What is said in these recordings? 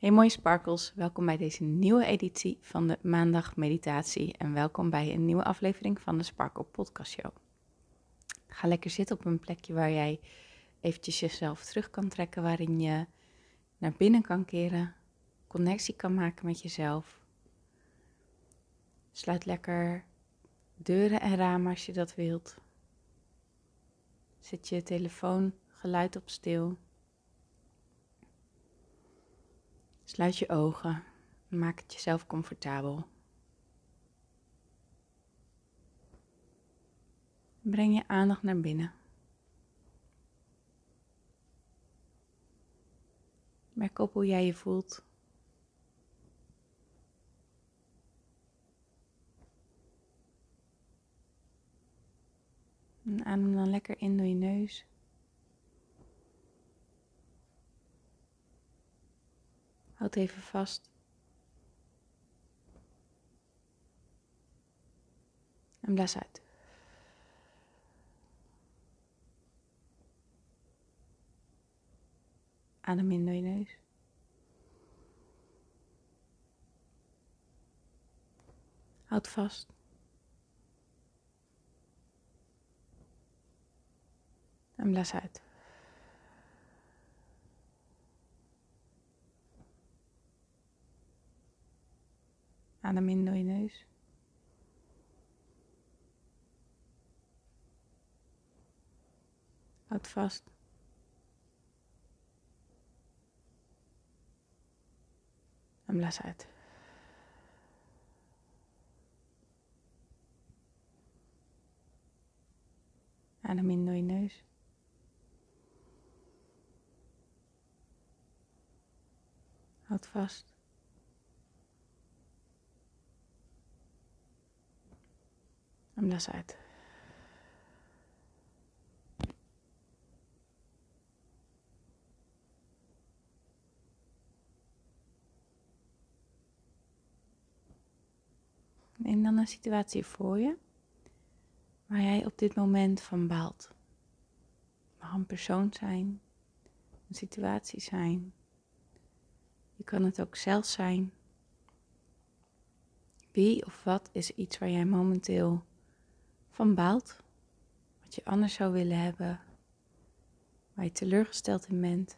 Hey mooie sparkles, welkom bij deze nieuwe editie van de Maandag Meditatie en welkom bij een nieuwe aflevering van de Sparkle Podcast Show. Ga lekker zitten op een plekje waar jij eventjes jezelf terug kan trekken, waarin je naar binnen kan keren, connectie kan maken met jezelf. Sluit lekker deuren en ramen als je dat wilt. Zet je telefoon geluid op stil. Sluit je ogen. Maak het jezelf comfortabel. Breng je aandacht naar binnen. Merk op hoe jij je voelt. En adem dan lekker in door je neus. Houd even vast. En blaas uit. Adem in door je neus. Houd vast. En blaas uit. Adem in door je neus. Houd vast. En blaas uit. Adem in door je neus. Houd vast. En blaas uit. Neem dan een situatie voor je waar jij op dit moment van baalt. Het mag een persoon zijn, een situatie zijn. Je kan het ook zelf zijn. Wie of wat is iets waar jij momenteel van baalt, wat je anders zou willen hebben, waar je teleurgesteld in bent,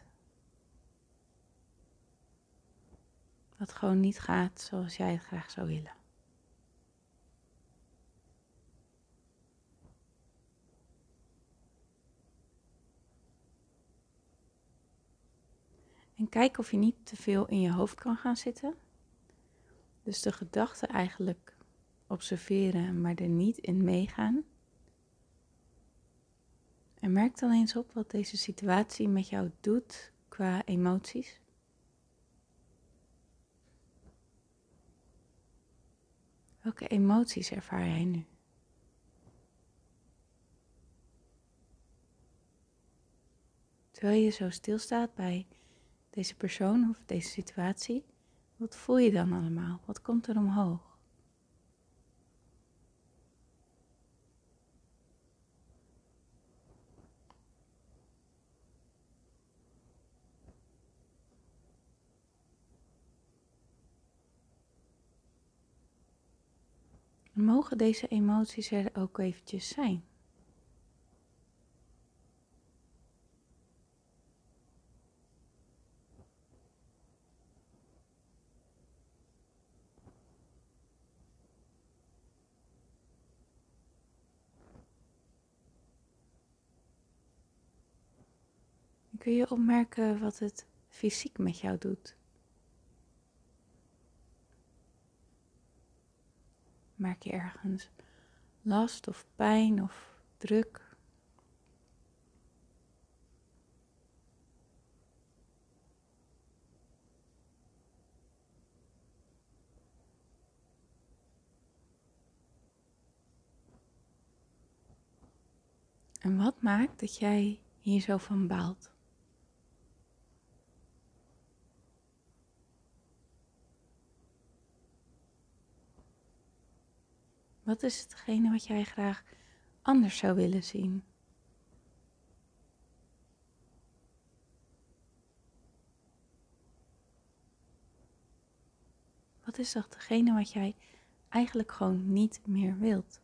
wat gewoon niet gaat zoals jij het graag zou willen. En kijk of je niet te veel in je hoofd kan gaan zitten. Dus de gedachten eigenlijk observeren, maar er niet in meegaan. En merk dan eens op wat deze situatie met jou doet qua emoties. Welke emoties ervaar jij nu? Terwijl je zo stilstaat bij deze persoon of deze situatie, wat voel je dan allemaal? Wat komt er omhoog? Mogen deze emoties er ook eventjes zijn? Kun je opmerken wat het fysiek met jou doet? Merk je ergens last of pijn of druk? En wat maakt dat jij hier zo van baalt? Wat is hetgene wat jij graag anders zou willen zien? Wat is datgene wat jij eigenlijk gewoon niet meer wilt?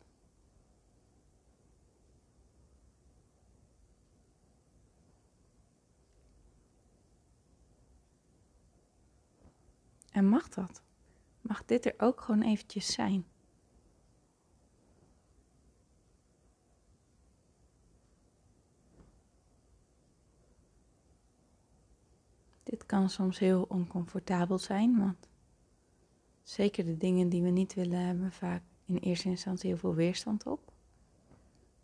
En mag dat? Mag dit er ook gewoon eventjes zijn? Kan soms heel oncomfortabel zijn, want zeker de dingen die we niet willen hebben vaak in eerste instantie heel veel weerstand op.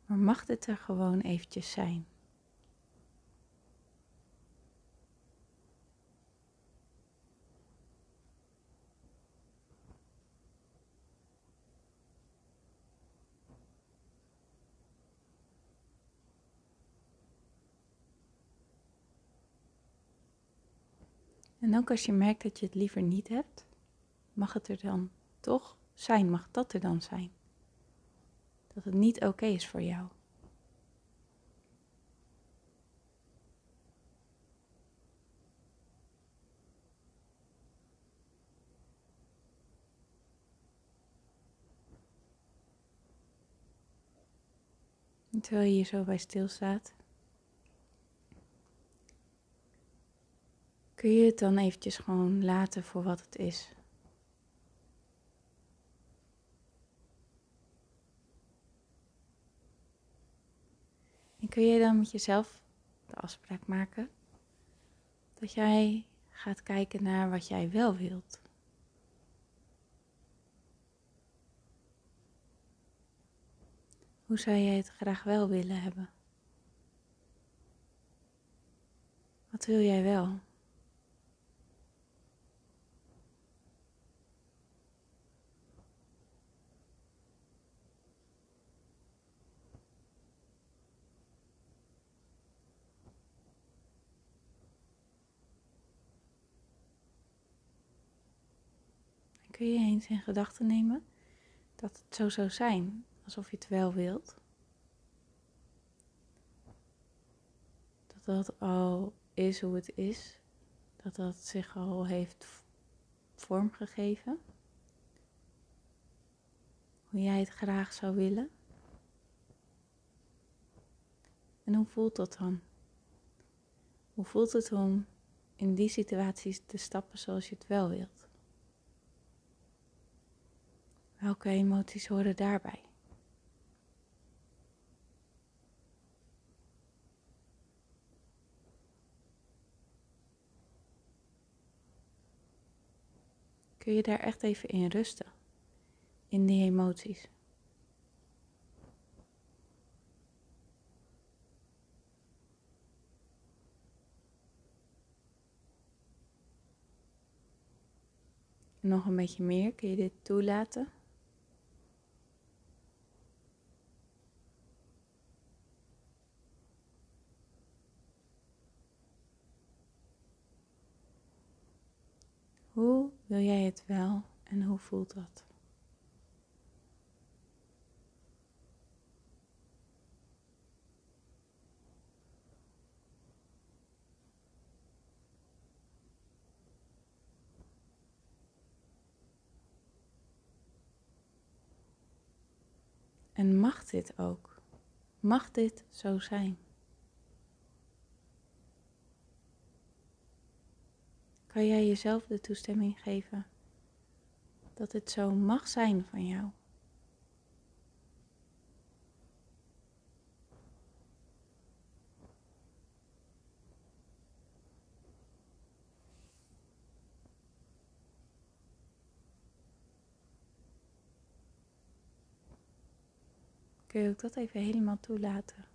Maar mag dit er gewoon eventjes zijn? En ook als je merkt dat je het liever niet hebt, mag het er dan toch zijn, mag dat er dan zijn. Dat het niet oké is voor jou. terwijl je hier zo bij stilstaat, kun je het dan eventjes gewoon laten voor wat het is. En kun je dan met jezelf de afspraak maken dat jij gaat kijken naar wat jij wel wilt. Hoe zou jij het graag wel willen hebben? Wat wil jij wel? Kun je eens in gedachten nemen dat het zo zou zijn, alsof je het wel wilt? Dat dat al is hoe het is, dat dat zich al heeft vormgegeven, hoe jij het graag zou willen. En hoe voelt dat dan? Hoe voelt het om in die situaties te stappen zoals je het wel wilt? Welke emoties horen daarbij? Kun je daar echt even in rusten, in die emoties? Nog een beetje meer, kun je dit toelaten? Hoe wil jij het wel en hoe voelt dat? En mag dit ook? Mag dit zo zijn? Kan jij jezelf de toestemming geven dat het zo mag zijn van jou. Kun je ook dat even helemaal toelaten?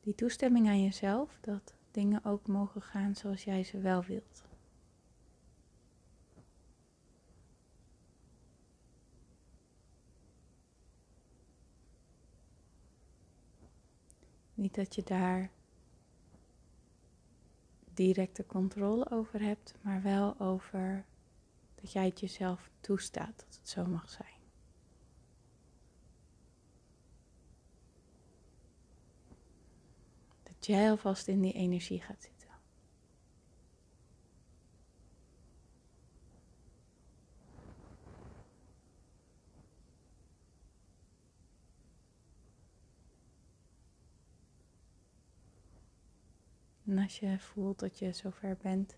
Die toestemming aan jezelf, dat dingen ook mogen gaan zoals jij ze wel wilt. Niet dat je daar directe controle over hebt, maar wel over dat jij het jezelf toestaat dat het zo mag zijn. Dat jij alvast in die energie gaat zitten. En als je voelt dat je zover bent,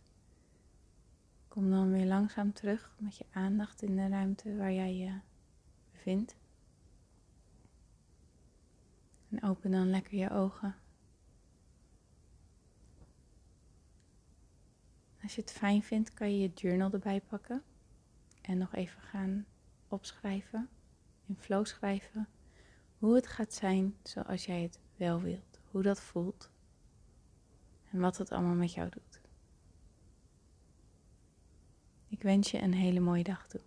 kom dan weer langzaam terug met je aandacht in de ruimte waar jij je bevindt. En open dan lekker je ogen. Als je het fijn vindt, kan je je journal erbij pakken en nog even gaan opschrijven, in flow schrijven, hoe het gaat zijn zoals jij het wel wilt, hoe dat voelt en wat het allemaal met jou doet. Ik wens je een hele mooie dag toe.